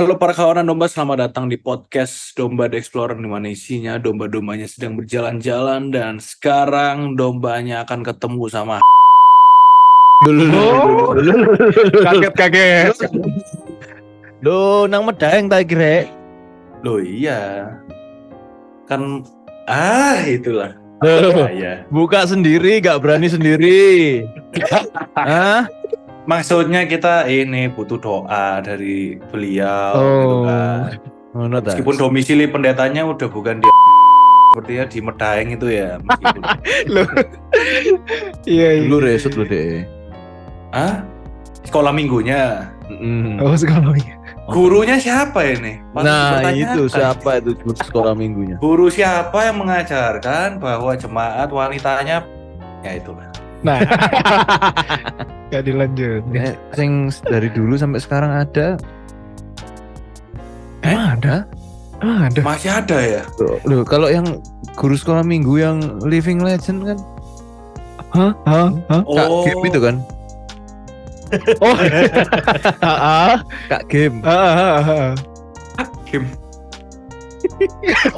Halo para kawanan domba, selamat datang di podcast Domba The Explorer di mana isinya domba-dombanya sedang berjalan-jalan dan sekarang dombanya akan ketemu sama dulu kaget kaget Loh, nang Medaeng tak kira. Loh iya. Kan ah itulah. Loh, Ya. buka sendiri, gak berani sendiri. Hah? Maksudnya kita ini butuh doa dari beliau gitu Oh. kan. Ngono ta? Meskipun domisili pendetanya udah bukan di sepertinya di Medaeng itu ya meskipun. iya iya Dulu resut lu deh. Hah? Sekolah minggunya. Mm. oh sekolah Gurunya siapa ini? Patut Nah, itu siapa itu guru sekolah minggunya? Guru siapa yang mengajarkan bahwa jemaat wanitanya ya itulah. Nah gak dilanjut Eh, sing dari dulu sampai sekarang ada. Eh? Emang ada Emang ada Masih ada ya? Loh, loh, kalau yang guru sekolah minggu yang living legend kan hah hah hah Kak Oh. Game itu kan? oh ah ah Kak Game. ah ah, ah. Kim.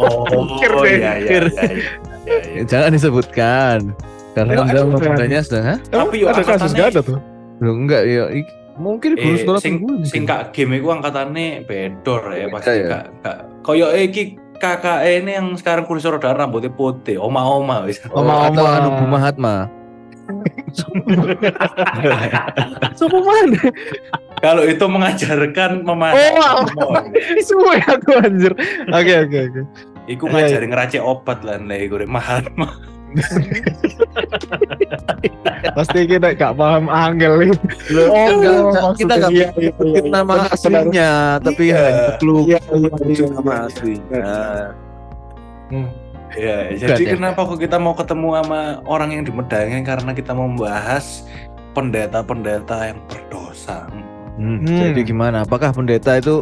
Oh, deh, iya, iya, iya, iya, iya, iya. Jangan disebutkan. Karena sedang, hah? Emang Tapi yuk, ada kasus gak ada tuh Loh, enggak ya. Mungkin guru Eh, sekolah sing, minggu. sing Kak Kim itu angkatannya bedor ya pasti ya? kak kak koyo iki kakak ini yang sekarang kursi roda rambutnya putih oma oma wis Oh, Oma-oma. atau anu Bu Mahatma. Siapa mana? kalau itu mengajarkan Oh, memasak Semua aku anjir. Oke oke oke. Iku Iya, ngajari ngeracik obat lah nih gue Mahatma Pasti kita gak paham angel nih. Loh, Oh, enggak, enggak, kita enggak iya, iya, iya. nama aslinya, tapi Iya. hanya klub Iya, iya, iya. nama aslinya. Hmm. Ya, Bukan jadi ya? kenapa kok kita mau ketemu sama orang yang di Medangeng karena kita mau membahas pendeta-pendeta yang berdosa. Hmm, Hmm. Jadi gimana? Apakah pendeta itu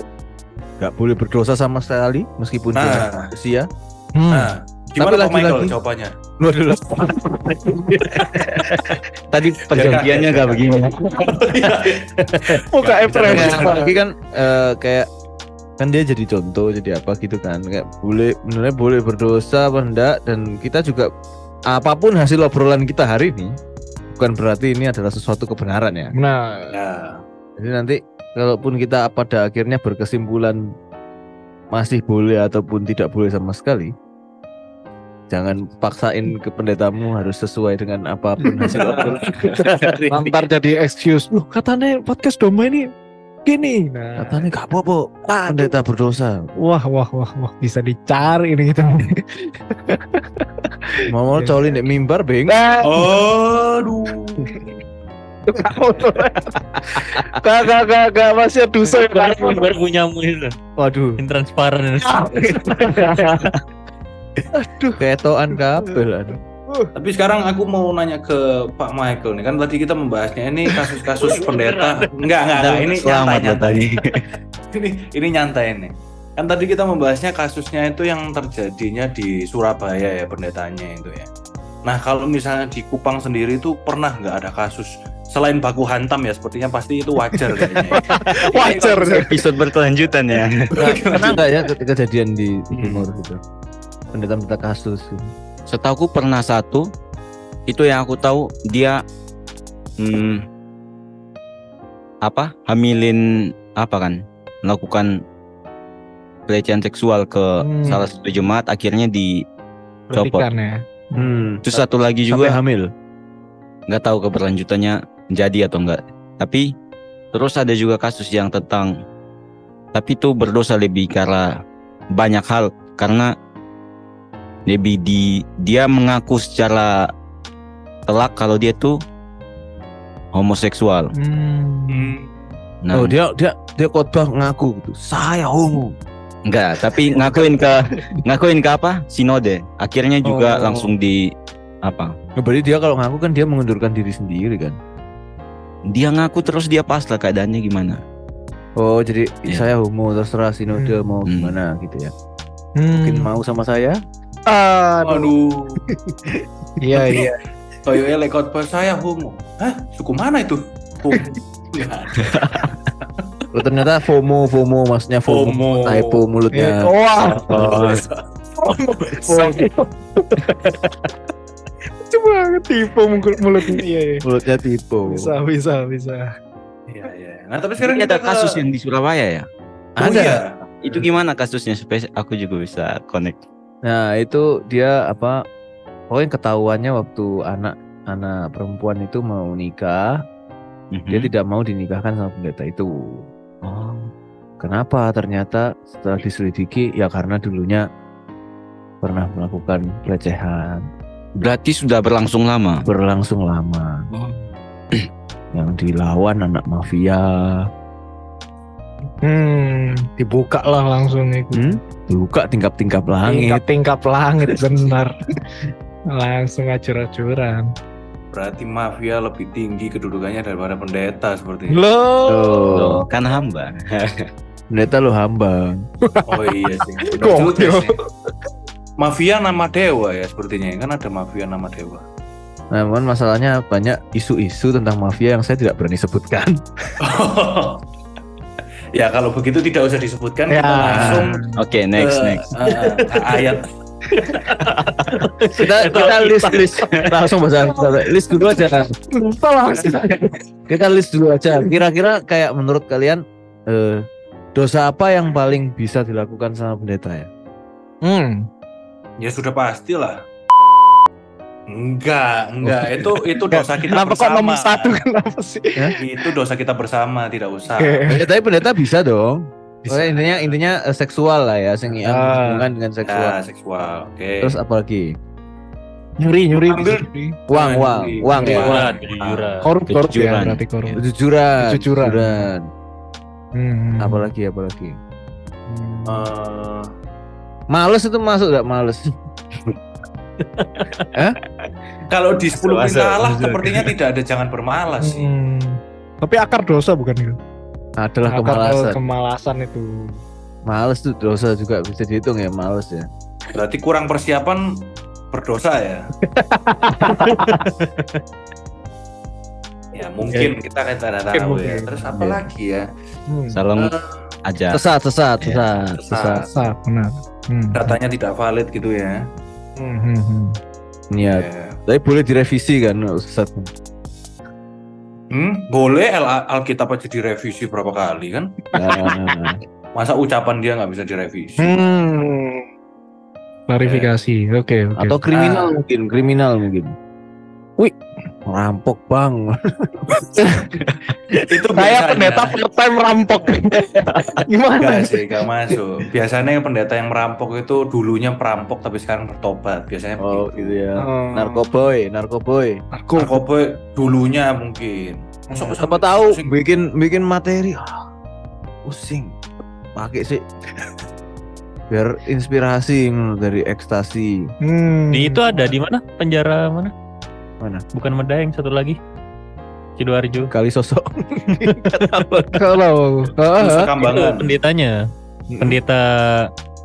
nggak boleh berdosa sama sekali meskipun dia Nah. sia? Hmm. Nah, gimana Pak lagi-lagi- Michael jawabannya? Waduh. Tadi perjanjiannya gak begini. Muka Efrem. apalagi kan eh, kayak kan dia jadi contoh jadi apa gitu kan kayak boleh benernya boleh berdosa apa enggak dan kita juga apa pun hasil obrolan kita hari ini bukan berarti ini adalah sesuatu kebenaran ya Nah, Nah, jadi nanti kalaupun kita pada akhirnya berkesimpulan masih boleh ataupun tidak boleh sama sekali jangan paksain ke pendetamu harus sesuai dengan apa pun hasil obrolan kita hari ini. ntar jadi excuse. Loh, katanya podcast domba ini gini. Nah, katanya gak apa-apa pendeta berdosa wah wah wah wah bisa dicari ini kita. mau mau Iya. colin di mimbar beng Nah, aduh. Gak gak gak gak masih dosa. Baru punyamu itu. waduh Yang transparan. Aduh. ketoan kabel aduh Tapi sekarang aku mau nanya ke Pak Michael nih kan tadi kita membahasnya ini kasus-kasus pendeta. Enggak, enggak, enggak. Ini Selamat nyantai, ya ini ini nyantai nih. Kan tadi kita membahasnya kasusnya itu yang terjadinya di Surabaya ya pendetanya itu ya. Nah kalau misalnya di Kupang sendiri itu pernah nggak ada kasus selain baku hantam ya sepertinya pasti itu wajar kayaknya. ya. Wajar. Episode berkelanjutan ya. pernah nggak ya ke- kejadian di Hmm. timur gitu pendeta-pendeta kasus Setahuku pernah satu. Itu yang aku tahu dia hmm, apa? Hamilin apa kan? Melakukan pelecehan seksual ke Hmm. salah satu jemaat akhirnya di copot. Pendidikan ya. hmm. Terus satu lagi sampai juga hamil nggak tahu keberlanjutannya jadi atau enggak. Tapi terus ada juga kasus yang tentang tapi itu berdosa lebih karena banyak hal karena lebih di dia mengaku secara telak kalau dia tuh homoseksual. Hmm. Nah, oh dia dia dia khotbah ngaku gitu saya homo enggak, tapi ngakuin ke ngakuin ke apa? Sinode. Akhirnya juga Oh. langsung di apa? Nah, berarti dia kalau ngaku kan dia mengundurkan diri sendiri kan Dia ngaku terus dia pasrah keadaannya gimana? oh jadi Iya. saya homo terserah sinode Hmm. mau Hmm. gimana gitu ya Hmm. mungkin mau sama saya Aduh. Aduh. Iya iya. Toyo lek khotbah saya homo. Hah? Suku mana itu? Homo. Oh, ternyata FOMO, FOMO maksudnya FOMO, FOMO. typo mulutnya. Wah, Oh, coba tipu mulut mulutnya. Iya, iya. mulutnya typo. Bisa, bisa, bisa. Iya, iya. Nah, tapi sekarang Ini ada ke- kasus yang di Surabaya ya. Oh, Ada. iya. Itu gimana kasusnya supaya aku juga bisa connect. Nah, itu dia apa? Pokoknya ketahuannya waktu anak anak perempuan itu mau nikah, dia Mhm. tidak mau dinikahkan sama pendeta itu. Oh. Kenapa? Ternyata setelah diselidiki ya karena dulunya pernah melakukan pelecehan Berarti sudah berlangsung lama. berlangsung lama. Oh. Yang dilawan anak mafia, Hmm, dibuka lah langsung itu. hmm? dibuka tingkap-tingkap langit. Tingkap-tingkap langit benar. langsung acur-acuran. Berarti mafia lebih tinggi kedudukannya daripada pendeta seperti ini. Loh. Tuh, Kan hamba. pendeta lo hamba. Oh iya sih. Gokil. Mafia nama dewa ya sepertinya kan ada mafia nama dewa. Namun masalahnya banyak isu-isu tentang mafia yang saya tidak berani sebutkan. Ya kalau begitu tidak usah disebutkan Ya. kita langsung Oke, next ke, next. eh, ke ayat. kita kita list list langsung bahasa list dulu aja. Langsung. Kita list dulu aja. Kira-kira kayak menurut kalian eh, dosa apa yang paling bisa dilakukan sama pendeta ya? Hmm. Ya sudah pastilah. Enggak, enggak. Itu itu dosa kita Kenapa kok bersama. nomor satu kenapa sih? Itu dosa kita bersama, tidak usah. Oke. Ya, tapi pendeta bisa dong. Bisa. Pokoknya intinya intinya eh, seksual lah ya, sing yang Ah. hubungan dengan seksual. Ya, seksual. Oke. Terus apa lagi? Nyuri, nyuri. Ambil-. Uang, Nah, uang, nyuri. uang ya. Uang. kejujuran. Korup, korup ya, berarti korup. Kejujuran. Kejujuran. Hmm. Apalagi apalagi. Hmm. Eh, Males itu masuk gak males? kalau di 10 Masuk, perintah Allah masuk. sepertinya tidak ada jangan bermalas sih. Hmm. Tapi akar dosa bukan itu? Adalah Akar kemalasan. kemalasan itu. Males tuh dosa juga bisa dihitung ya males ya. Berarti kurang persiapan berdosa ya. ya mungkin kita kan tidak tahu ya. Terus apa Iya. lagi ya? Hmm. Salam Eh, aja. Sesat, sesat, Ya, sesat, sesat. sesat. Benar. Hmm. datanya tidak valid gitu ya. Hmm, hmm, hmm. Iya. Ya. Tapi boleh direvisi kan sesat. Hmm, boleh Al- Alkitab aja direvisi berapa kali kan? Nah, Masa ucapan dia nggak bisa direvisi? Hmm. Klarifikasi. Oke, oke. atau kriminal Ah. mungkin, kriminal mungkin. Wih, rampok bang. Itu Saya pendeta part time rampok. Gimana? Enggak sih, enggak masuk. Biasanya yang pendeta yang merampok itu dulunya perampok tapi sekarang bertobat. Biasanya Oh begitu. gitu ya. Oh. Narkoboy, narkoboy. Aku Narkoba dulunya mungkin. Masuk- Siapa masuk- tahu pusing. bikin bikin materi. Ah, pusing. Pakai sih. Biar inspirasi ngono dari ekstasi. Hmm. Di itu ada di mana? Penjara mana? Mana? Bukan Medaeng satu lagi. Sidoarjo. Kali sosok. kalau ah, Kambangan. Itu pendetanya. Pendeta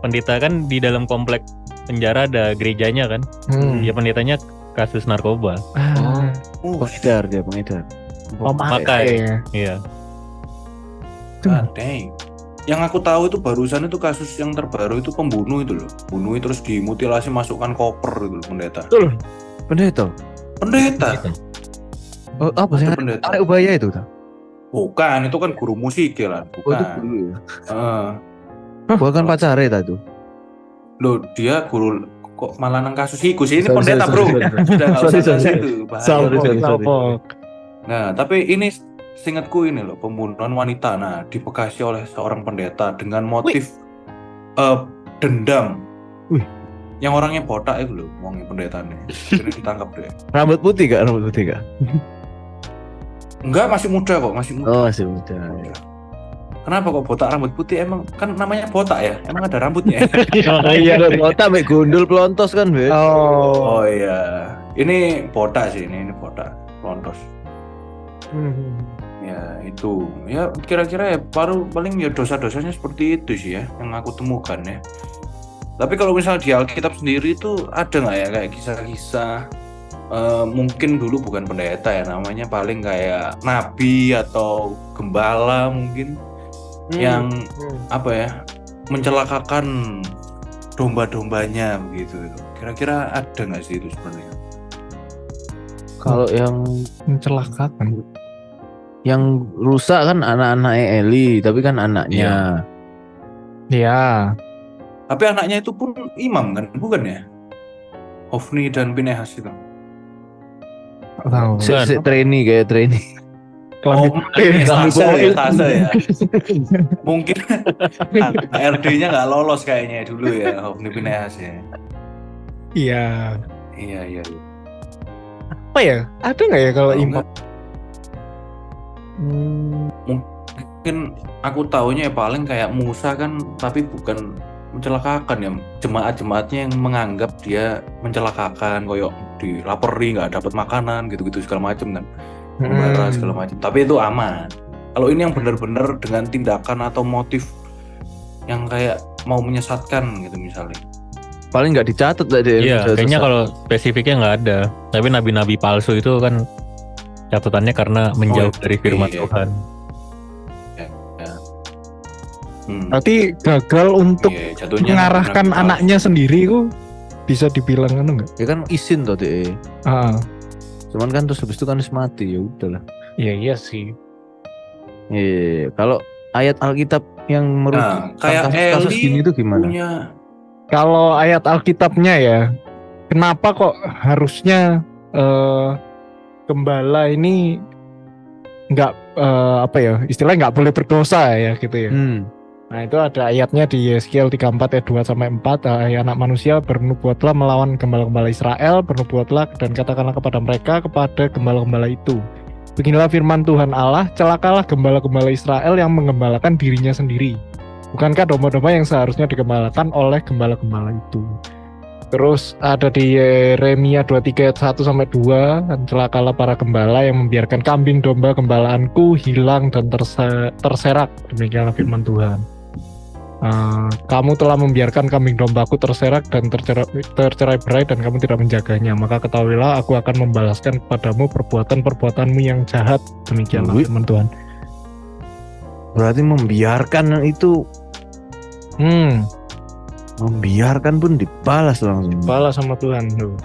pendeta kan di dalam komplek penjara ada gerejanya kan. hmm. Ya pendetanya kasus narkoba. Ah, Uh, Pengedar dia, pengedar. Pakai. ya. Iya. Dang. Yang aku tahu itu barusan itu kasus yang terbaru itu pembunuh itu loh. Bunuh terus dimutilasi masukkan koper itu loh, pendeta. Betul. Pendeta. Pendeta. Oh, apa sih? Pendeta. Arek ubaya itu? Bukan, itu kan guru musik ya lah. Oh, itu Bukan. dulu ya. Heeh. Bukan pacare ta itu. Loh, dia guru kok malah nang kasus iku sih ini Sorry, pendeta, sorry, Bro. sorry, sorry. Sudah nggak Sorry, usah sorry. itu. bahaya. Sorry. Nah, tapi ini seingatku ini loh, pembunuhan wanita. Nah, dibekasi oleh seorang pendeta dengan motif eh, dendam. Wih. Yang orangnya botak itu loh, wongnya pendetanya. Jadi ditangkap deh. Rambut putih gak? Rambut putih gak? Enggak, masih muda kok, masih muda. Oh, masih muda. Kenapa kok botak rambut putih? Emang kan namanya botak ya? Emang ada rambutnya? Iya, botak mek gundul pelontos kan, Be. Oh. oh iya. Ini botak sih, ini, ini botak. Lontos. Hmm. Ya itu ya kira-kira ya baru paling ya dosa-dosanya seperti itu sih ya yang aku temukan ya. Tapi kalau misalnya di Alkitab sendiri itu ada nggak ya kayak kisah-kisah eh, mungkin dulu bukan pendeta ya namanya paling kayak nabi atau gembala mungkin yang Hmm. apa ya mencelakakan domba-dombanya begitu itu. Kira-kira ada nggak sih itu sebenarnya? Kalau yang mencelakakan. yang rusak kan anak-anak Eli, tapi kan anaknya. Iya. Tapi anaknya itu pun imam kan, bukan ya? Hofni dan Pinehas itu. Tahu. Si, trainee kayak trainee. Kelambi- eh, Tasa ya. Tasa ya. Mungkin RD-nya nggak lolos kayaknya dulu ya, Hofni Pinehas ya. Iya. Iya, iya. iya. Apa ya? Ada nggak ya kalau imam? Hmm, mungkin aku taunya ya paling kayak Musa kan, tapi bukan mencelakakan ya jemaat-jemaatnya yang menganggap dia mencelakakan koyok dilapori nggak dapat makanan gitu-gitu segala macam kan hmm. segala macam tapi itu aman kalau ini yang benar-benar dengan tindakan atau motif yang kayak mau menyesatkan gitu misalnya Paling nggak dicatat tadi. Iya, kayaknya kalau spesifiknya nggak ada. Tapi nabi-nabi palsu itu kan catatannya karena menjauh Oh, dari firman iya. Tuhan. Hmm. Berarti gagal untuk jatuhnya mengarahkan nabi-nabi anaknya sendiri ku bisa dibilang kan enggak? ya kan izin toh deh. Ah, Cuman kan terus habis itu kan mati ya udahlah. iya iya sih. Iya, kalau ayat Alkitab yang merujuk Nah, kayak kasus Eli gini itu gimana? punya Kalau ayat Alkitabnya ya, kenapa kok harusnya eh, gembala ini nggak eh, apa ya istilahnya nggak boleh berdosa ya gitu ya. Hmm. Nah itu ada ayatnya di Yeskiel 34 ayat 2 sampai 4 Hai anak manusia bernubuatlah melawan gembala-gembala Israel Bernubuatlah dan katakanlah kepada mereka kepada gembala-gembala itu. Beginilah firman Tuhan Allah Celakalah gembala-gembala Israel yang menggembalakan dirinya sendiri. Bukankah domba-domba yang seharusnya digembalakan oleh gembala-gembala itu? Terus ada di Yeremia 23 ayat 1 sampai 2 dan celakalah para gembala yang membiarkan kambing domba gembalaanku hilang dan terse- terserak. Demikianlah firman Tuhan. Uh, kamu telah membiarkan kambing dombaku terserak dan tercerai, tercerai berai dan kamu tidak menjaganya. Maka ketahuilah aku akan membalaskan kepadamu perbuatan-perbuatanmu yang jahat. Demikianlah Wih. firman Tuhan. Berarti membiarkan itu hmm. Membiarkan pun dibalas langsung. balas sama Tuhan tuh.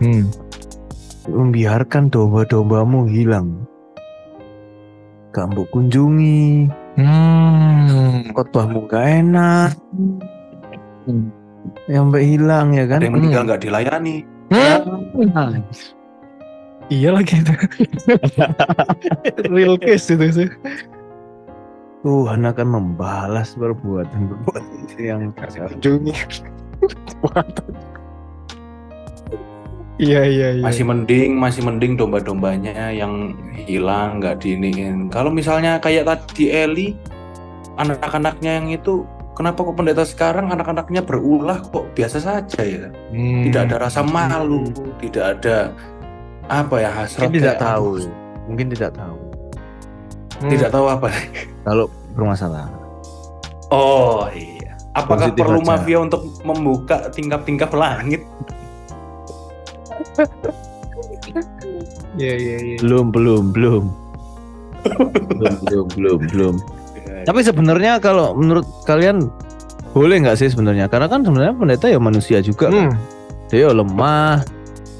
Hmm. Membiarkan domba-dombamu hilang. Mbok kunjungi, hmm khotbahmu gak enak. Yang mbak hilang ya kan? ada yang meninggal nggak dilayani. Hmm. iya lagi itu. Real case itu sih. Tuhan akan membalas perbuatan-perbuatan yang kunjungi iya iya iya masih mending masih mending domba-dombanya yang hilang nggak diiniin kalau misalnya kayak tadi Eli anak-anaknya yang itu kenapa kok pendeta sekarang anak-anaknya berulah kok biasa saja ya Hmm. tidak ada rasa malu tidak ada apa ya hasrat mungkin tidak tahu. aduh, Mungkin tidak tahu. Hmm. tidak tahu apa Kalau bermasalah. oh iya apakah Positif perlu aja. mafia untuk membuka tingkap-tingkap langit Iya iya iya. Belum, belum, belum. belum, belum, belum, belum. Tapi sebenarnya kalau menurut kalian boleh nggak sih sebenarnya? Karena kan sebenarnya pendeta ya manusia juga. kan. Hmm. Dia ya lemah,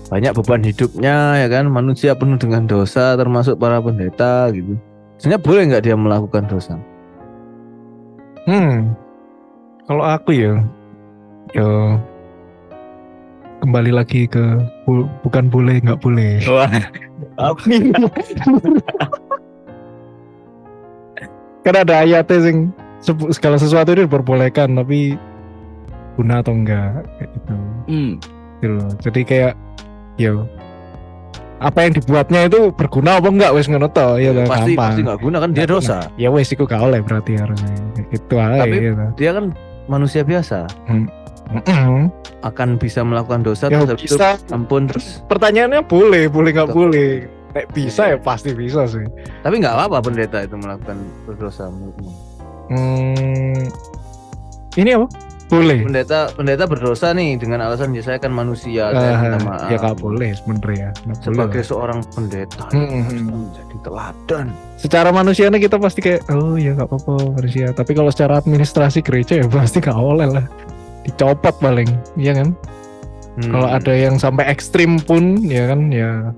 banyak beban hidupnya ya kan. Manusia penuh dengan dosa, termasuk para pendeta gitu. Sebenarnya boleh nggak dia melakukan dosa? Hmm. Kalau aku ya, ya kembali lagi ke bu- bukan boleh nggak boleh. Wah, Karena ada ayatnya sing segala sesuatu itu diperbolehkan tapi guna atau enggak kayak gitu. Hmm. Gitu loh. Jadi kayak ya apa yang dibuatnya itu berguna apa enggak wes ngono to ya kan, pasti gampang. pasti nggak guna kan dia dosa. ya wes iku gak oleh berarti harusnya gitu aja Tapi- gitu. Dia kan manusia biasa, Mm-mm. akan bisa melakukan dosa Ya terus itu bisa ampun terus. pertanyaannya boleh boleh nggak boleh Nek bisa Iya. ya pasti bisa sih Tapi nggak apa-apa pendeta itu melakukan berdosa menurutmu. hmm, ini apa boleh pendeta pendeta berdosa nih dengan alasan ya saya kan manusia saya minta Ah, maaf ya nggak boleh sebenarnya boleh sebagai lah. seorang pendeta Hmm, ya, harus hmm. menjadi teladan secara manusianya kita pasti kayak oh ya nggak apa-apa manusia tapi kalau secara administrasi gereja ya pasti nggak boleh lah dicopot paling iya kan? Hmm. kalau ada yang sampai ekstrim pun ya kan ya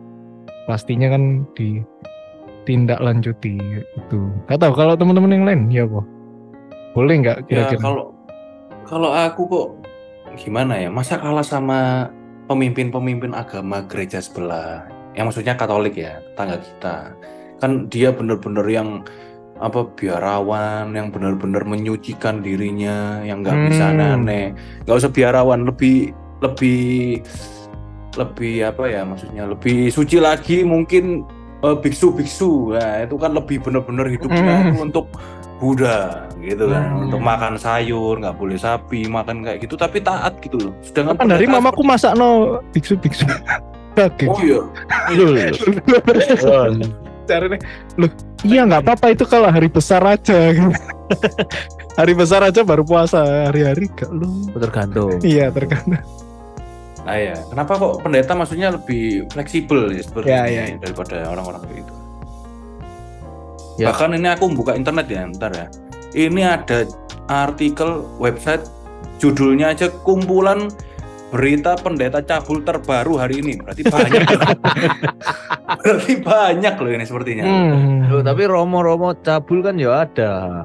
pastinya kan ditindaklanjuti itu. Nggak tahu kalau teman-teman yang lain ya apa boleh nggak Ya kira-kira? kalau kalau aku kok gimana ya, masa kalah sama pemimpin-pemimpin agama gereja sebelah, yang maksudnya Katolik ya, tetangga kita. Kan dia bener-bener yang apa biarawan, yang bener-bener menyucikan dirinya, yang nggak bisa Hmm. aneh-aneh, nggak usah biarawan, lebih lebih lebih apa ya maksudnya lebih suci lagi mungkin eh, biksu-biksu. Nah itu kan lebih bener-bener hidupnya Hmm. itu untuk Buddha gitu kan. Hmm. untuk makan sayur nggak boleh sapi makan kayak gitu. Tapi taat gitu loh. Sedangkan kan dari mamaku masak no biksu biksu oh iya Cari nih, loh iya nggak apa-apa itu kalau hari besar aja. Hari besar aja baru puasa hari-hari gak lu tergantung. Iya tergantung. Nah ya kenapa kok pendeta maksudnya lebih fleksibel ya seperti Ya, ini ya, ya. daripada orang-orang gitu? Ya. bahkan ini aku buka internet ya ntar ya. Ini ada artikel website judulnya aja kumpulan berita pendeta cabul terbaru hari ini. Berarti banyak berarti banyak loh ini sepertinya. Hmm. Loh, tapi romo-romo cabul kan ya ada.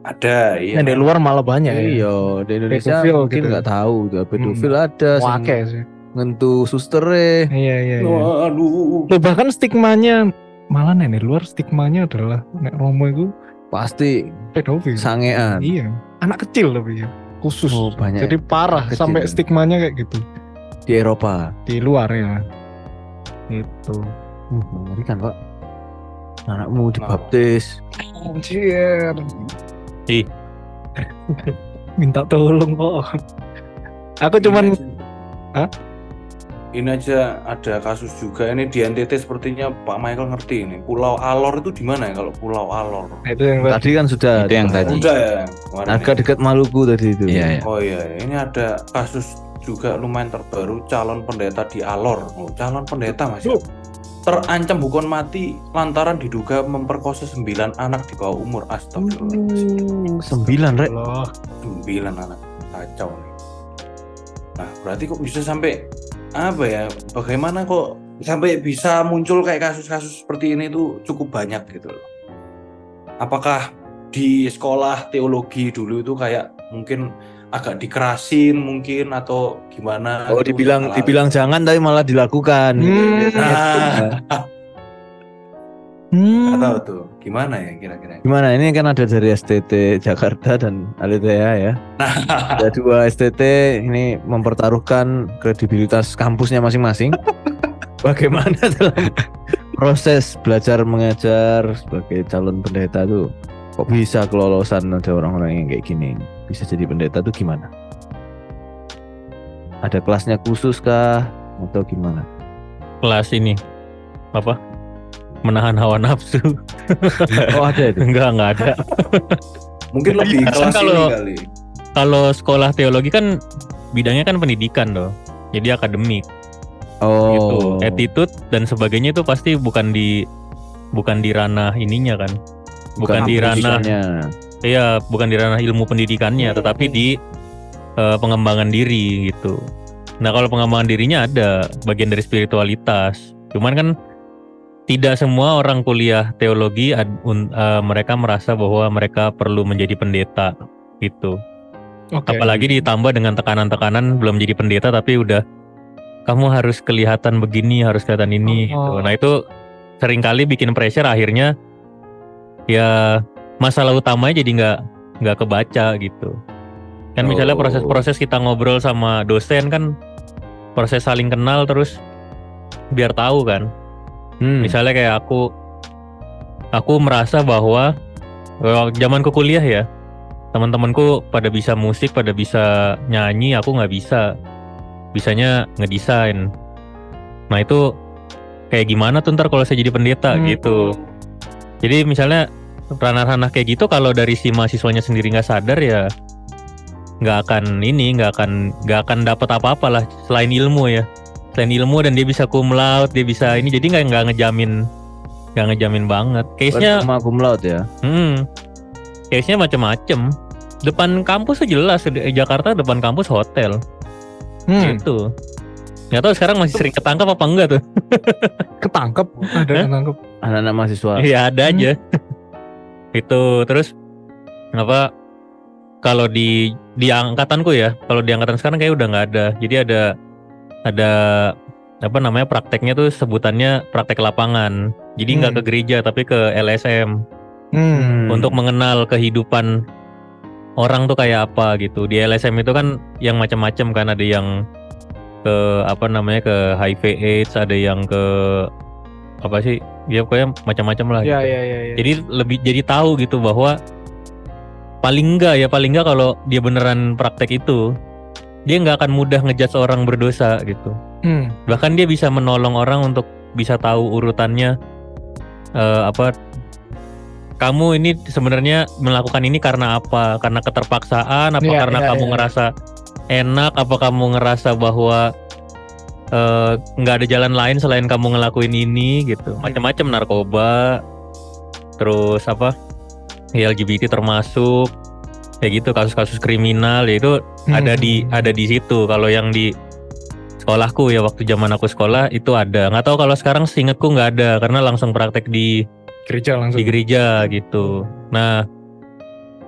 Ada iya. Nah, di luar malah banyak ya. Iya di Indonesia Pedofil mungkin gitu. nggak tahu. Tuh pedofil ada sing Wake sih. Ngentu suster iya iya, iya. waduh. Loh, bahkan stigmanya malah nih di luar stigmanya adalah nek Romo itu pasti pedofil. sangean. Iya anak kecil tapi ya khusus. Oh banyak jadi parah Kecil. sampai stigmanya kayak gitu. Di Eropa? Di luar ya. Itu uh, mengerikan pak. Anakmu dibaptis. Anjir. Ih. minta tolong kok. Aku cuman Hah? Ini aja ada kasus juga ini di NTT sepertinya Pak Michael ngerti ini Pulau Alor itu di mana ya kalau Pulau Alor Nah, itu yang tadi kan sudah Itu yang tadi. udah ya kemarin agak dekat Maluku tadi itu Iya, iya. Oh iya, ini ada kasus juga lumayan terbaru calon pendeta di Alor. Oh, calon pendeta mas. Loh. Terancam hukuman mati lantaran diduga memperkosa sembilan anak di bawah umur. Astagfirullah. sembilan rek. Sembilan anak. Kacau nih. Nah, berarti kok bisa sampai apa ya? Bagaimana kok sampai bisa muncul kayak kasus-kasus seperti ini tuh cukup banyak gitu loh. Apakah di sekolah teologi dulu itu kayak mungkin agak dikerasin mungkin atau gimana oh gitu, dibilang dibilang jangan tapi malah dilakukan Hmm. Nah. Hmm. Nggak tahu tuh gimana ya kira-kira? Gimana? Ini kan ada dari STT Jakarta dan Alitea ya. Nah ada dua STT ini mempertaruhkan kredibilitas kampusnya masing-masing. Bagaimana dalam proses belajar mengajar sebagai calon pendeta tuh kok bisa kelolosan ada orang-orang yang kayak gini? Bisa jadi pendeta tuh gimana? Ada kelasnya khusus kah? Atau gimana? Kelas ini. Apa menahan hawa nafsu. Oh ada itu? Enggak enggak ada. Mungkin lebih Kan kelas kalau- ini kali. kalau sekolah teologi kan bidangnya kan pendidikan loh. Jadi akademik. Oh. Gitu. Attitude dan sebagainya itu pasti bukan di bukan di ranah ininya kan. Bukan di ranah iya bukan di ranah ilmu pendidikannya tetapi di eh, pengembangan diri gitu. Nah kalau pengembangan dirinya ada bagian dari spiritualitas. Cuman kan tidak semua orang kuliah teologi ad- un- eh, mereka merasa bahwa mereka perlu menjadi pendeta gitu Oke. apalagi ditambah dengan tekanan-tekanan belum jadi pendeta tapi udah kamu harus kelihatan begini harus kelihatan ini gitu. Oh. nah itu sering kali bikin pressure akhirnya ya masalah utamanya jadi nggak nggak kebaca gitu kan misalnya Oh. proses-proses kita ngobrol sama dosen kan proses saling kenal terus biar tahu kan Hmm. misalnya kayak aku aku merasa bahwa zamanku kuliah ya teman-temanku pada bisa musik pada bisa nyanyi aku nggak bisa bisanya ngedesain nah itu kayak gimana tuh ntar kalau saya jadi pendeta Hmm. gitu jadi misalnya ranah-ranah kayak gitu kalau dari si mahasiswanya sendiri nggak sadar ya nggak akan ini nggak akan nggak akan dapat apa-apa lah selain ilmu ya selain ilmu dan dia bisa cum laude dia bisa ini. Jadi nggak nggak ngejamin nggak ngejamin banget. Case nya Sama cum laude ya. hmm, case nya macem-macem. Depan kampus tuh jelas di Jakarta depan kampus hotel. Hmm, gitu. Nggak tahu sekarang masih sering ketangkap apa enggak tuh. Ketangkep, ada yang ketangkep. Anak-anak mahasiswa. Iya ada aja. itu terus apa kalau di di angkatanku ya, kalau di angkatan sekarang kayak udah nggak ada. Jadi ada ada apa namanya prakteknya tuh sebutannya praktek lapangan. Jadi nggak Hmm. ke gereja tapi ke LSM Hmm. untuk mengenal kehidupan orang tuh kayak apa gitu. Di LSM itu kan yang macam-macam kan ada yang ke apa namanya ke HIV AIDS, ada yang ke apa sih? Ya pokoknya macam-macam lah. Ya, gitu. ya, ya, ya. Jadi lebih jadi tahu gitu bahwa paling enggak ya paling enggak kalau dia beneran praktek itu dia nggak akan mudah ngejudge orang berdosa gitu. Hmm. Bahkan dia bisa menolong orang untuk bisa tahu urutannya eh, apa kamu ini sebenarnya melakukan ini karena apa? Karena keterpaksaan apa Iya, karena iya, kamu iya. ngerasa enak apa kamu ngerasa bahwa eh, nggak ada jalan lain selain kamu ngelakuin ini gitu. Macam-macam narkoba terus apa? ya LGBT termasuk kayak gitu kasus-kasus kriminal ya itu ada di Hmm. ada di situ kalau yang di sekolahku ya waktu zaman aku sekolah itu ada nggak tahu kalau sekarang seingatku nggak ada karena langsung praktek di gereja langsung. di gereja gitu nah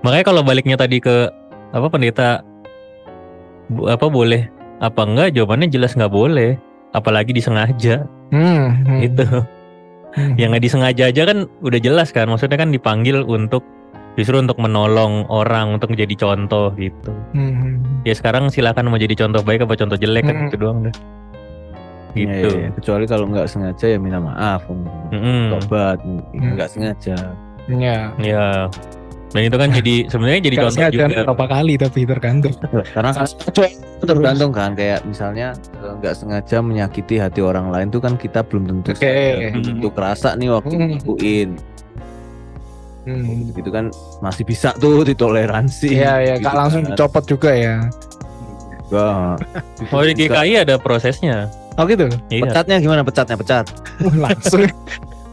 makanya kalau baliknya tadi ke apa pendeta bu- apa boleh apa enggak jawabannya jelas nggak boleh apalagi disengaja Hmm, hmm. itu Hmm. yang nggak disengaja aja kan udah jelas kan maksudnya kan dipanggil untuk justru untuk menolong orang untuk menjadi contoh gitu Hmm, hmm. ya sekarang silakan mau jadi contoh baik apa contoh jelek kan Hmm. itu doang deh Iya, gitu iya, iya. Kecuali kalau nggak sengaja ya minta maaf. Mm-mm. Tobat, Hmm. nggak sengaja. Ya. ya dan itu kan jadi sebenarnya jadi Nggak contoh sengaja juga berapa kali tapi tergantung. Karena kan tergantung kan kayak misalnya eh, nggak sengaja menyakiti hati orang lain tuh kan kita belum tentu belum tentu kerasa nih waktu Hmm. ngelakuin Hmm. Gitu kan masih bisa tuh ditoleransi Iya, ya, Gitu Kak langsung kan. dicopot juga ya. Enggak. oh di GKI ada prosesnya Oh gitu. iya pecatnya gimana pecatnya pecat langsung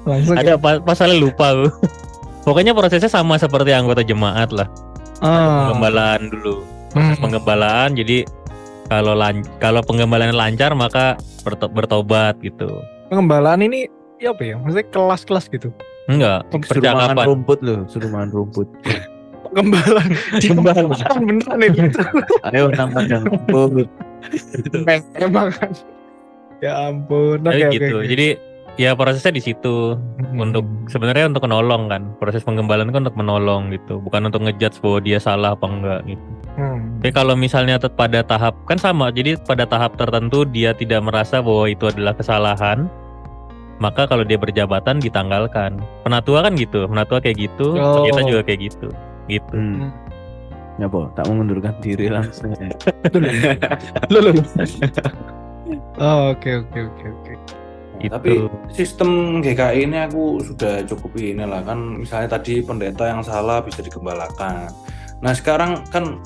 langsung. ada pa- pasalnya lupa aku pokoknya prosesnya sama seperti anggota jemaat lah Ah. penggembalaan dulu Hmm. penggembalaan jadi kalau lan kalau penggembalaan lancar maka berto- bertobat gitu Pengembalaan ini ya apa ya? Maksudnya kelas-kelas gitu. Enggak suruh makan percakapan rumput loh suruh makan rumput Pengembalaan. Pengembalaan beneran ini. ayo nambah yang rumput Emang kan. Ya ampun. Oke Jadi oke. gitu jadi ya prosesnya di situ Hmm. untuk sebenarnya untuk menolong kan proses penggembalaan kan untuk menolong gitu bukan untuk ngejudge bahwa dia salah apa enggak gitu Hmm. tapi kalau misalnya pada tahap kan sama jadi pada tahap tertentu dia tidak merasa bahwa itu adalah kesalahan maka kalau dia berjabatan ditanggalkan penatua kan gitu penatua kayak gitu Oh. kita juga kayak gitu gitu hmm. ya po tak mengundurkan diri langsung loh. Oh, oke oke oke oke. Gitu. Tapi sistem GKI ini aku sudah cukup ini lah kan misalnya tadi pendeta yang salah bisa digembalakan. Nah sekarang kan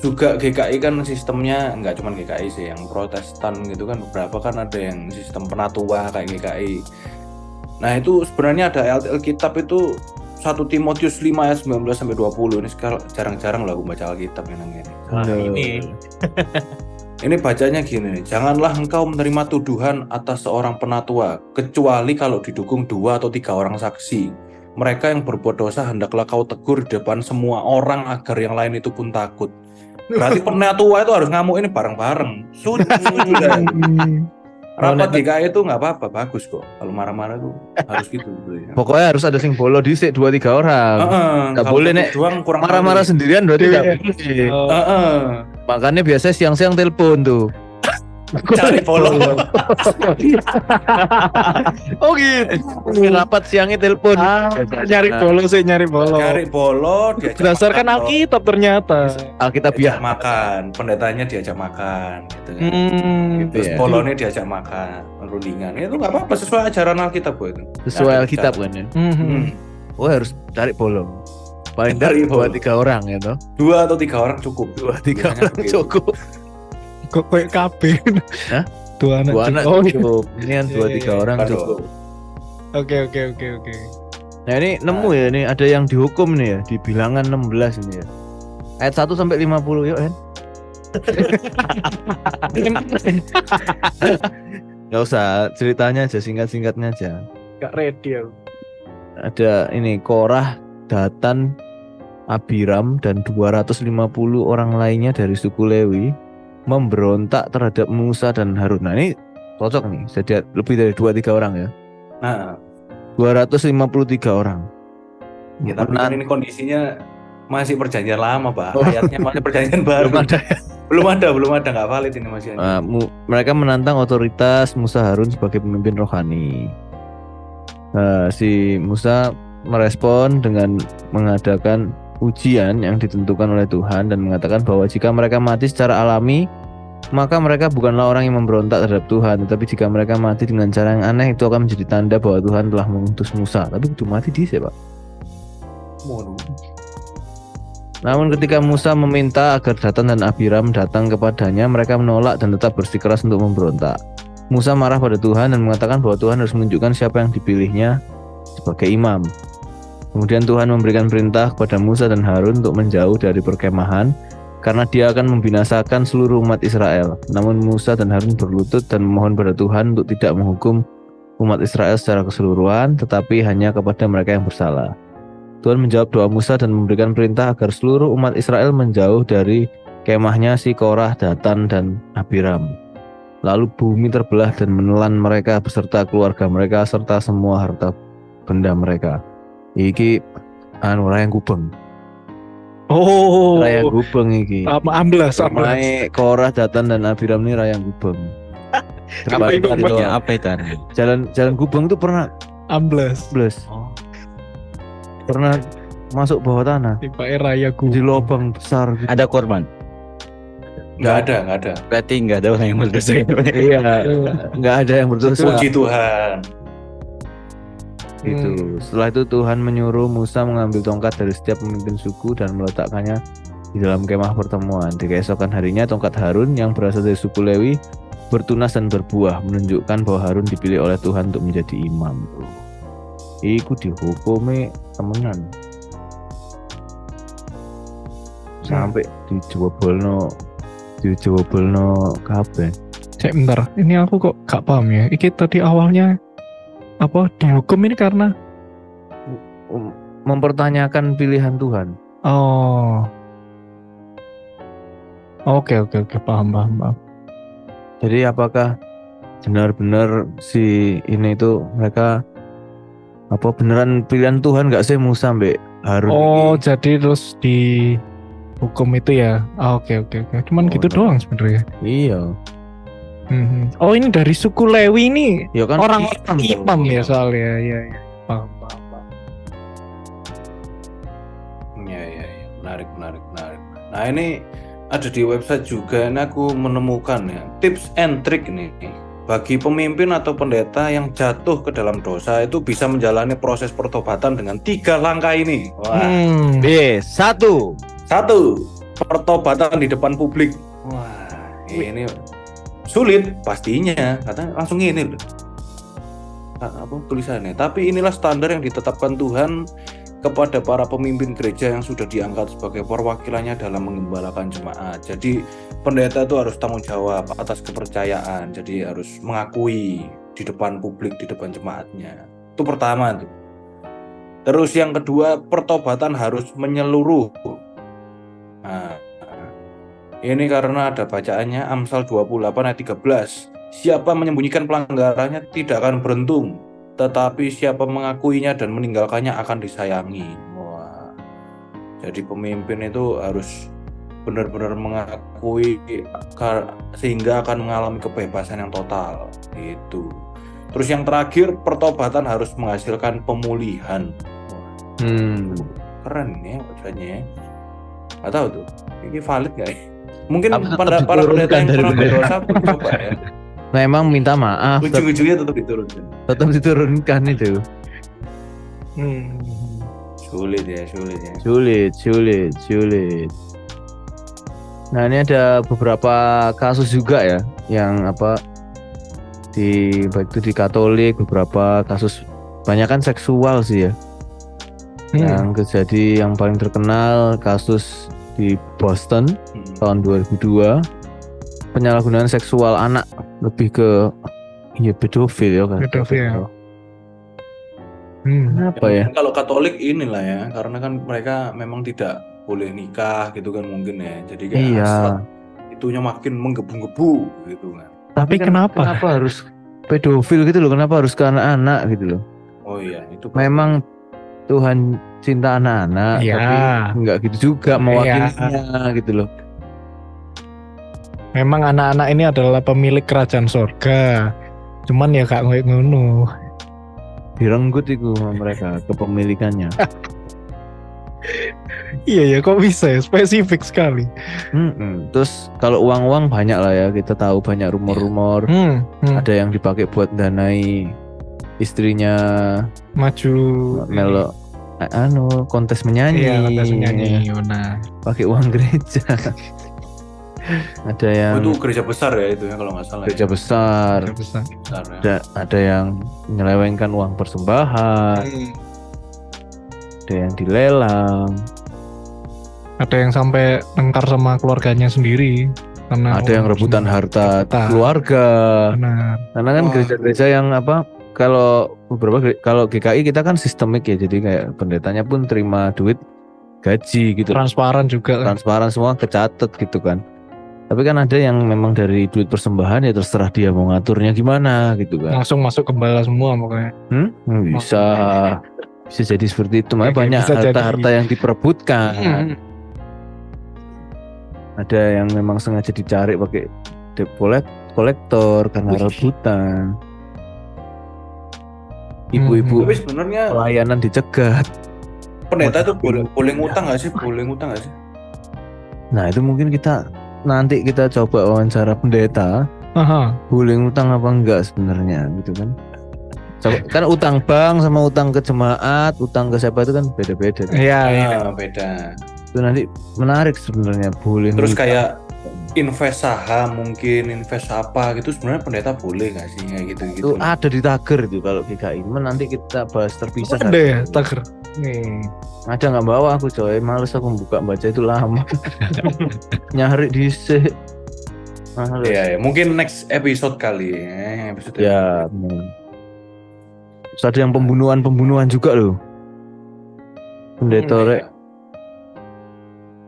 juga GKI kan sistemnya nggak cuma GKI sih yang Protestan gitu kan beberapa kan ada yang sistem penatua kayak GKI. Nah itu sebenarnya ada ayat Alkitab itu 1 Timotius 5 ayat 19 sampai 20 ini sekarang jarang-jarang lah aku baca Alkitab yang ini. Nah, Loh. ini Ini bacanya gini, janganlah engkau menerima tuduhan atas seorang penatua, kecuali kalau didukung dua atau tiga orang saksi. Mereka yang berbuat dosa hendaklah kau tegur di depan semua orang agar yang lain itu pun takut. Berarti penatua itu harus ngamuk ini bareng-bareng. Sudah. Hmm. Rapat DKI itu nggak apa-apa, bagus kok. Kalau marah-marah tuh harus gitu. gitu ya. pokoknya harus ada sing bolo dhisik dua tiga orang nggak kalau boleh, satu Nek. marah-marah sendirian berarti Iya. nggak boleh Oh, Heeh. makanya biasanya siang-siang telepon tuh Cari follow. oh gitu rapat siangnya telepon Ah, nyari bolo sih nyari bolo. Cari bolo, diajak Berdasarkan makan, Alkitab ternyata. Alkitab ya makan, pendetanya diajak makan gitu kan. Hmm. Gitu Terus ya. diajak makan, rundingan. Itu nggak apa-apa sesuai ajaran Alkitab kok itu. sesuai Alkitab kan ya Hmm. Hmm. oh harus cari bolo paling Hari dua tiga orang ya toh Dua atau tiga orang cukup. dua tiga Biasanya orang begitu. cukup Kok kayak KB. Hah? Dua anak. dua anak cukup. Oh, cukup ini kan Iya, dua iya, tiga iya. orang Aduh. cukup Oke oke oke oke. nah ini nemu ya ini ada yang dihukum nih ya di bilangan 16 ini ya ayat 1 sampai 50 yuk Hen nggak usah ceritanya aja singkat-singkatnya aja Gak ready aku. ada ini Korah, Datan, Abiram dan 250 orang lainnya dari suku Lewi memberontak terhadap Musa dan Harun. Nah ini cocok nih, jadi lebih dari 2-3 orang ya. Nah, 253 orang. ya, tapi kan ini kondisinya masih perjanjian lama, Pak. Oh. Ayatnya masih perjanjian baru. belum ada ya. belum ada, belum ada, nggak valid ini masih. Uh, mu- mereka menantang otoritas Musa Harun sebagai pemimpin rohani. Uh, si Musa merespon dengan mengadakan ujian yang ditentukan oleh Tuhan dan mengatakan bahwa jika mereka mati secara alami, maka mereka bukanlah orang yang memberontak terhadap Tuhan, tetapi jika mereka mati dengan cara yang aneh itu akan menjadi tanda bahwa Tuhan telah mengutus Musa. Tapi itu mati di Pak. Waduh. Namun ketika Musa meminta agar Datan dan Abiram datang kepadanya, mereka menolak dan tetap bersikeras untuk memberontak. Musa marah pada Tuhan dan mengatakan bahwa Tuhan harus menunjukkan siapa yang dipilihnya sebagai imam. Kemudian Tuhan memberikan perintah kepada Musa dan Harun untuk menjauh dari perkemahan karena dia akan membinasakan seluruh umat Israel. Namun Musa dan Harun berlutut dan memohon pada Tuhan untuk tidak menghukum umat Israel secara keseluruhan, tetapi hanya kepada mereka yang bersalah. Tuhan menjawab doa Musa dan memberikan perintah agar seluruh umat Israel menjauh dari kemahnya si Korah, Datan, dan Abiram. Lalu bumi terbelah dan menelan mereka beserta keluarga mereka serta semua harta benda mereka. Iki anu rayang gubeng. Oh. Rayang gubeng iki. Sama amblas, amblas. Mai Korah, Datan, dan Abiram ini rayang gubeng. Apa itu? Artinya apa itu artinya? Jalan jalan gubeng itu pernah Amblas. bless, Oh. pernah masuk bawah tanah Tiba raya gue. di lubang besar gitu. Ada korban. Nggak ada, nggak ada. Berarti nggak ada orang yang berdosa. Iya, nggak ada yang berdosa. Puji Tuhan. Gitu. Hmm. Setelah itu Tuhan menyuruh Musa mengambil tongkat dari setiap pemimpin suku dan meletakkannya di dalam kemah pertemuan. Di keesokan harinya tongkat Harun yang berasal dari suku Lewi bertunas dan berbuah menunjukkan bahwa Harun dipilih oleh Tuhan untuk menjadi imam. Iku dihukumi temenan. Sampai dijobolno dijobolno kabeh. Cek bentar, ini aku kok gak paham ya. Iki tadi awalnya apa dihukum ini karena Um, mempertanyakan pilihan Tuhan. oh Oke oke oke paham paham paham. Jadi apakah benar-benar si ini itu mereka apa beneran pilihan Tuhan nggak sih Musa mbak Harun Oh ini? jadi terus di hukum itu ya. Ah, Oke oke oke. Cuman Oh, gitu no. doang sebenarnya. Iya. Mhm. Oh ini dari suku Lewi ini Ya kan orang imam imam, ya soalnya ya ya. Paham paham paham. Iya, iya, iya. Menarik, menarik, menarik. Nah, ini ada di website juga. Ini aku menemukan ya tips and trick nih bagi pemimpin atau pendeta yang jatuh ke dalam dosa itu bisa menjalani proses pertobatan dengan tiga langkah ini. Wah, Hmm. B satu. satu pertobatan di depan publik. Wah, ini sulit pastinya. Katanya langsung ini Apa tulisannya? Tapi inilah standar yang ditetapkan Tuhan kepada para pemimpin gereja yang sudah diangkat sebagai perwakilannya dalam mengembalakan jemaat. Jadi pendeta itu harus tanggung jawab atas kepercayaan. Jadi harus mengakui di depan publik, di depan jemaatnya. Itu pertama tuh. Terus yang kedua, pertobatan harus menyeluruh. Nah, ini karena ada bacaannya Amsal 28 ayat 13. Siapa menyembunyikan pelanggarannya tidak akan beruntung, tetapi siapa mengakuinya dan meninggalkannya akan disayangi. Wah. Jadi pemimpin itu harus benar-benar mengakui sehingga akan mengalami kebebasan yang total. Itu. Terus yang terakhir, pertobatan harus menghasilkan pemulihan. Hmm. Keren ya bacanya. Gak tahu tuh. Ini valid gak ya? Mungkin Apa pada para pendeta yang pernah berdosa pun coba ya. Memang minta maaf, Ujung-ujungnya tetap diturunkan. tetap diturunkan itu. Hmm. Sulit ya, sulit ya. Sulit, sulit, sulit. Nah ini ada beberapa kasus juga ya yang apa di baik itu di Katolik beberapa kasus banyak kan seksual sih ya Hmm. yang terjadi yang paling terkenal kasus di Boston. Tahun 2002 penyalahgunaan seksual anak lebih ke ya pedofil ya kan Pedofil. Hmm. Kenapa ya? Kalau Katolik inilah ya, karena kan mereka memang tidak boleh nikah gitu kan mungkin ya. Jadi kayak Iya. itunya makin menggebu-gebu gitu kan. Tapi kan kenapa? Kenapa harus pedofil gitu loh? Kenapa harus ke anak-anak gitu loh? Oh iya, itu Memang Tuhan cinta anak-anak, Iya. tapi nggak gitu juga mewakilinya gitu loh. Memang anak-anak ini adalah pemilik kerajaan sorga. Cuman ya gak ngoyo ngono. Direnggut itu sama mereka kepemilikannya. Iya ya kok bisa ya spesifik sekali. Mm-mm. Terus kalau uang-uang banyak lah ya kita tahu banyak rumor-rumor. Hmm, hmm. Ada yang dipakai buat danai istrinya maju melo eh, anu kontes menyanyi. Iya, kontes menyanyi. Nah, Pakai uang gereja. ada yang Oh, itu gereja besar ya itu ya kalau nggak salah. gereja ya. besar. udah besar. besar ya. Ada ada yang menyelewengkan uang persembahan, Hmm. ada yang dilelang, Ada yang sampai tengkar sama keluarganya sendiri karena ada yang rebutan harta Harta. keluarga. Benar. Karena kan gereja-gereja yang apa kalau beberapa kalau GKI kita kan sistemik ya, jadi kayak pendetanya pun terima duit gaji gitu, Transparan juga. transparan semua kecatet gitu kan. Tapi kan ada yang memang dari duit persembahan ya terserah dia mau ngaturnya gimana gitu kan. Langsung masuk gembala semua pokoknya. Hmm? Bisa bisa jadi seperti itu. Makanya banyak jadi. harta-harta yang diperebutkan. Hmm. Ada yang memang sengaja dicari pakai debt kolektor karena Wih. rebutan. Ibu-ibu Tapi sebenarnya pelayanan dicegat. pendeta itu boleh boleh ngutang nggak sih? Boleh ngutang nggak sih? Nah itu mungkin kita nanti kita coba wawancara pendeta Aha. boleh ngutang apa enggak sebenarnya gitu kan. Coba, kan utang bank sama utang ke jemaat, utang ke siapa itu kan beda-beda. kan. Iya, iya. Ah, beda. Itu nanti menarik sebenarnya boleh. Terus ngutang. kayak invest saham mungkin invest apa gitu sebenarnya pendeta boleh nggak sih kayak gitu gitu itu ada di tager itu kalau GKI. Nanti kita bahas terpisah. Ada ya, taker. Nih. Ada nggak bawa aku coy, males aku buka baca itu lama. Nyari di Males. Iya, ya. mungkin next episode kali ya episode Ya. Terus ada yang pembunuhan-pembunuhan juga loh. Pendeta Hmm, rek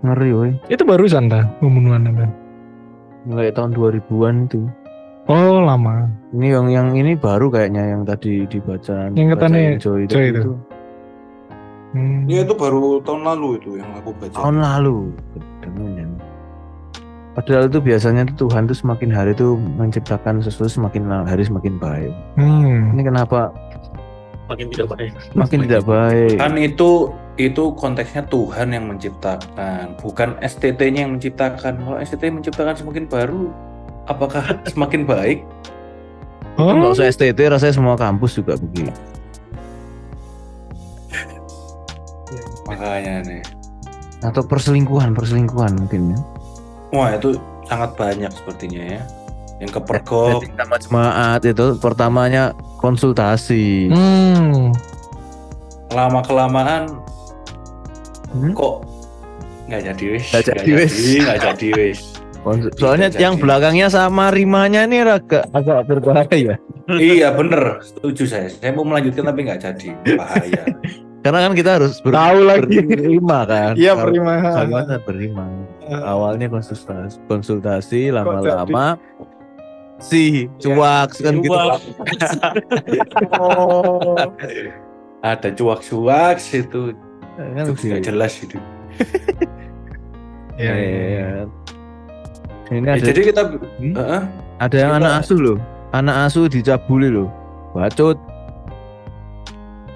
ngeri woy. Itu barusan dah pembunuhan apa? Mulai tahun 2000-an itu. Oh, lama. Ini yang yang ini baru kayaknya yang tadi dibaca. Yang katanya Joy, Joy tadi itu. Hmm. Iya itu baru tahun lalu itu yang aku baca. Tahun lalu. Padahal itu biasanya tuh Tuhan tuh semakin hari tuh menciptakan sesuatu semakin hari semakin baik. Hmm. Ini kenapa Makin tidak baik. makin tidak baik? Kan itu itu konteksnya Tuhan yang menciptakan, bukan STT-nya yang menciptakan. Kalau STT menciptakan semakin baru, apakah semakin baik? Oh, nggak usah STT, rasanya semua kampus juga begitu. Makanya nih. Atau perselingkuhan, perselingkuhan mungkin ya. Wah itu sangat banyak sepertinya ya. Yang kepergok, sama jemaat itu pertamanya konsultasi. Hmm. lama kelamaan Hmm? kok nggak jadi wis, Nggak jadi wis. nggak jadi wis. Soalnya Tidak yang jadi. belakangnya sama rimanya nih agak agak berbahaya. iya bener, setuju saya. Saya mau melanjutkan tapi nggak jadi, bahaya. Karena kan kita harus ber Tahu lagi. berima kan. Iya, prima. Kalian kan berima. Awalnya konsultasi, konsultasi lama-lama si cuak kan gitu. Oh. Ada cuak-cuak situ, Kan gitu. jelas itu. Iya, iya, iya. Iya. Ini Ya, ada jadi kita, Hmm? Heeh. ada yang kita- anak asuh loh. Anak asuh dicabuli loh. Bacot.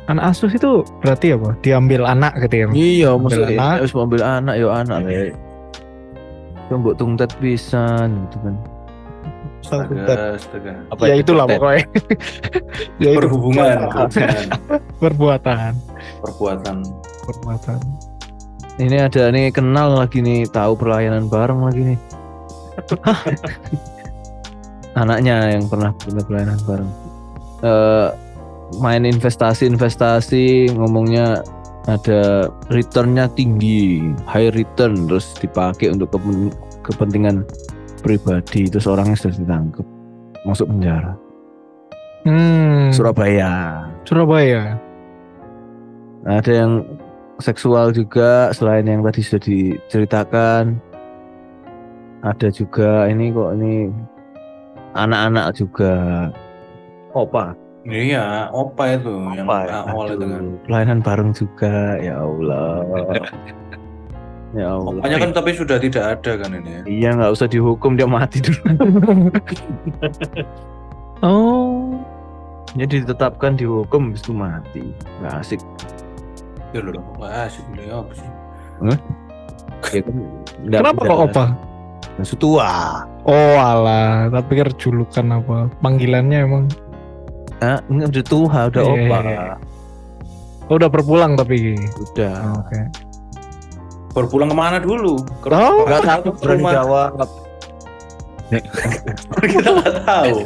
Anak asuh itu berarti apa? Diambil anak gitu ya? Iya, maksudnya anak. harus ambil anak ya anak lah. Coba tungtet pisan gitu kan. Astaga, astaga. ya itulah pokoknya. ya itu Perhubungan, perhubungan, perbuatan. perbuatan. Perbuatan. Ini ada nih kenal lagi nih, tahu pelayanan bareng lagi nih. Anaknya yang pernah punya pelayanan bareng. Eh main investasi-investasi ngomongnya ada returnnya tinggi, high return terus dipakai untuk kepen- kepentingan pribadi terus orangnya sudah ditangkap masuk penjara. Hmm. Surabaya. Surabaya. ada yang seksual juga selain yang tadi sudah diceritakan. Ada juga ini kok ini anak-anak juga. Opa Iya, opa itu yang Opa ya? awal itu Aduh, kan. pelayanan bareng juga ya Allah ya Allah Opanya kan tapi sudah tidak ada kan ini. ya. iya nggak usah dihukum dia mati dulu oh. jadi ditetapkan dihukum habis itu mati nggak asik Ya loh, wah asik nih apa sih? ya kan nggak Kenapa kok opa? Maksud tua Oh alah, tak pikir julukan apa? Panggilannya emang. Ah udah tua udah Iya, opa iya. Oh, udah berpulang tapi. udah Oh, Oke. Berpulang ke mana dulu? Ke Tahu? nggak tahu berani rumah? jawab Kita nggak tahu.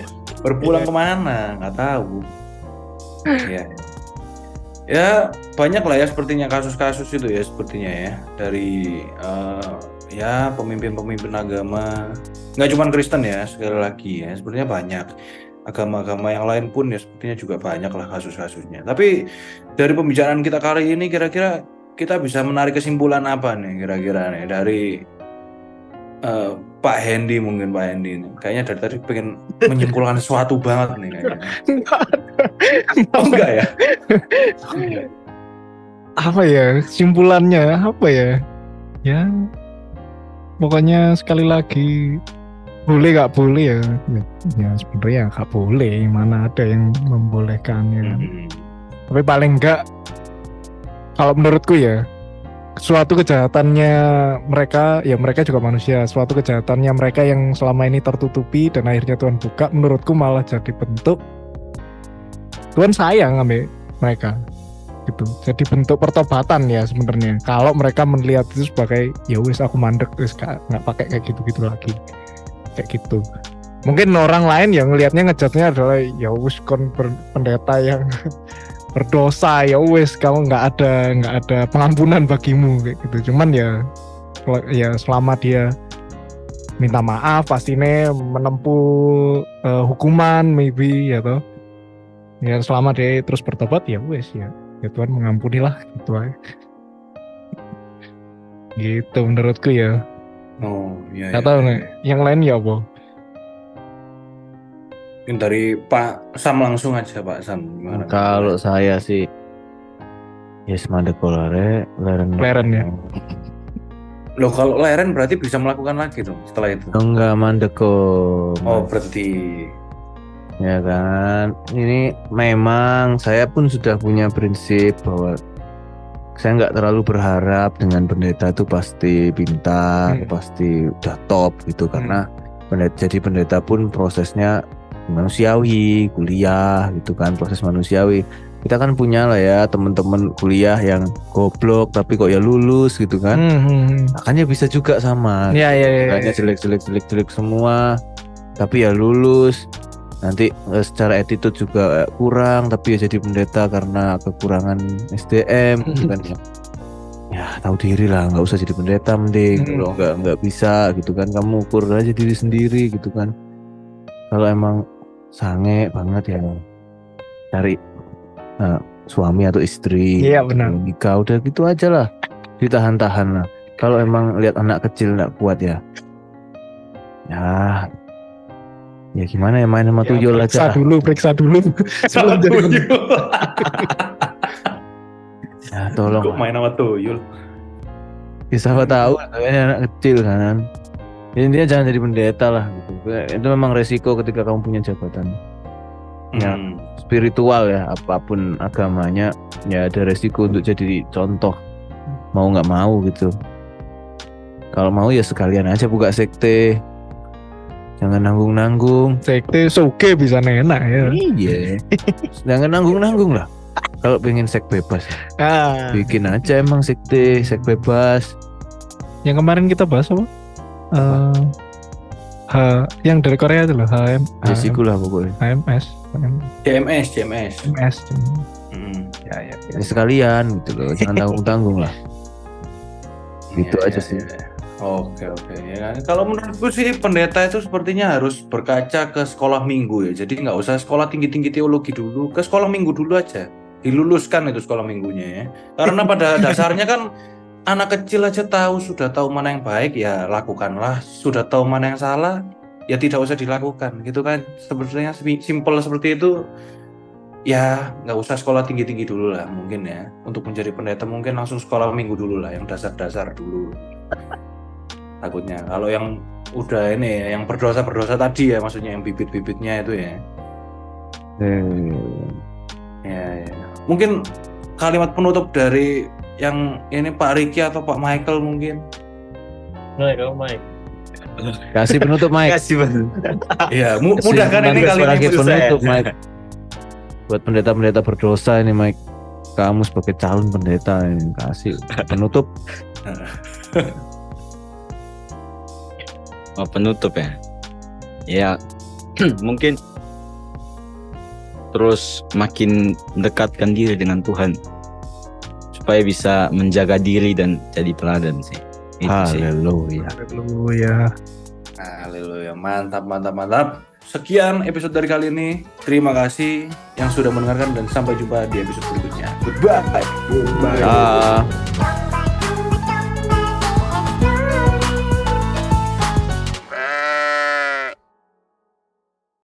Berpulang ke mana? Nggak tahu. Ya. Ya banyak lah ya sepertinya kasus-kasus itu ya sepertinya ya dari eh, ya pemimpin-pemimpin agama nggak cuma Kristen ya sekali lagi ya sepertinya banyak agama-agama yang lain pun ya sepertinya juga banyak lah kasus-kasusnya. Tapi dari pembicaraan kita kali ini kira-kira kita bisa menarik kesimpulan apa nih kira-kira nih dari eh, Pak Hendy mungkin Pak Hendy nih. Kayaknya dari tadi pengen menyimpulkan sesuatu banget nih kayaknya. Oh enggak ya? apa ya kesimpulannya apa ya ya pokoknya sekali lagi boleh nggak boleh ya? Ya, ya sebenarnya nggak boleh. Mana ada yang membolehkan ya kan. Hmm. tapi paling enggak kalau menurutku ya suatu kejahatannya mereka ya mereka juga manusia. Suatu kejahatannya mereka yang selama ini tertutupi dan akhirnya Tuhan buka menurutku malah jadi bentuk Tuhan sayang sama mereka gitu. Jadi bentuk pertobatan ya sebenarnya. Kalau mereka melihat itu sebagai ya wis aku mandek wis nggak pakai kayak gitu gitu lagi kayak gitu. Mungkin orang lain yang ngelihatnya ngejatnya adalah ya wis kon pendeta yang berdosa ya wis kamu nggak ada nggak ada pengampunan bagimu kayak gitu. Cuman ya ya selama dia minta maaf pastinya menempuh eh, hukuman maybe ya toh. Ya selama dia terus bertobat ya wis ya. Ya Tuhan mengampuni lah gitu aja. Gitu menurutku ya Oh iya. nggak iya, tahu iya. nih yang lain ya apa Mungkin dari Pak Sam langsung aja Pak Sam. Gimana? Kalau saya sih Yes mandek kolare leren Leren ya? Loh kalau leren berarti bisa melakukan lagi dong setelah itu. enggak mandek kok Oh berarti. ya kan ini memang saya pun sudah punya prinsip bahwa saya nggak terlalu berharap dengan pendeta itu pasti pintar Hmm. pasti udah top gitu karena pendeta jadi pendeta pun prosesnya manusiawi kuliah gitu kan proses manusiawi kita kan punya lah ya teman-teman kuliah yang goblok tapi kok ya lulus gitu kan Hmm, hmm, hmm. makanya bisa juga sama ya ya ya, Kayaknya ya. jelek jelek jelek jelek semua tapi ya lulus nanti eh, secara attitude juga eh, kurang tapi ya jadi pendeta karena kekurangan SDM gitu kan ya. Ya tahu diri lah nggak usah jadi pendeta mending. Hmm. kalau nggak nggak bisa gitu kan kamu ukur aja diri sendiri gitu kan. Kalau emang sange banget ya cari eh, suami atau istri. Iya, benar. nikah udah gitu aja lah ditahan-tahan lah. Kalau emang lihat anak kecil nggak kuat ya ya ya gimana ya main sama Ya, tuyul periksa aja dulu periksa dulu sebelum jadi pendeta. ya tolong Kok main sama tuyul? ya, siapa tahu ini anak kecil kan ya, intinya jangan jadi pendeta lah gitu. itu memang resiko ketika kamu punya jabatan Ya. Hmm. spiritual ya apa pun agamanya ya ada resiko untuk jadi contoh mau nggak mau gitu kalau mau ya sekalian aja buka sekte jangan nanggung nanggung sekte soke bisa enak ya. Iya. Jangan nanggung nanggung lah. Kalau pengen seks bebas. Ah, bikin aja emang sekte seks bebas. Yang kemarin kita bahas apa? Eh, H, yang dari Korea itu loh, HM, ya siku lah pokoknya. HMS, CMS CMS HMS. Mm. Ya, ya, ya. ya sekalian gitu loh. Jangan tanggung tanggung lah. Gitu Iya, aja iya, sih. iya. Oke oke ya kan. Kalau menurutku sih pendeta itu sepertinya harus berkaca ke sekolah minggu ya. Jadi nggak usah sekolah tinggi tinggi teologi dulu, ke sekolah minggu dulu aja. Diluluskan itu sekolah minggunya ya. Karena pada dasarnya kan anak kecil aja tahu sudah tahu mana yang baik ya lakukanlah. Sudah tahu mana yang salah ya tidak usah dilakukan gitu kan. Sebenarnya sim- simple seperti itu. Ya nggak usah sekolah tinggi tinggi dulu lah mungkin ya. Untuk menjadi pendeta mungkin langsung sekolah minggu dulu lah yang dasar-dasar dulu takutnya. Kalau yang udah ini ya, yang berdosa berdosa tadi ya maksudnya yang bibit-bibitnya itu ya. Eh, ya, ya. mungkin kalimat penutup dari yang ini Pak Riki atau Pak Michael mungkin? Nah, kalau Mike. kasih penutup Mike. Kasih banget. ya mu- Kasih kan ini penutup kali ini penutup Mike. Buat pendeta-pendeta berdosa ini Mike. Kamu sebagai calon pendeta ini kasih penutup Oh, penutup ya. Ya, mungkin terus makin dekatkan diri dengan Tuhan supaya bisa menjaga diri dan jadi teladan sih. Itu sih. haleluya Haleluya. Haleluya mantap mantap mantap sekian episode dari kali ini terima kasih yang sudah mendengarkan dan sampai jumpa di episode berikutnya goodbye Bye. Ah.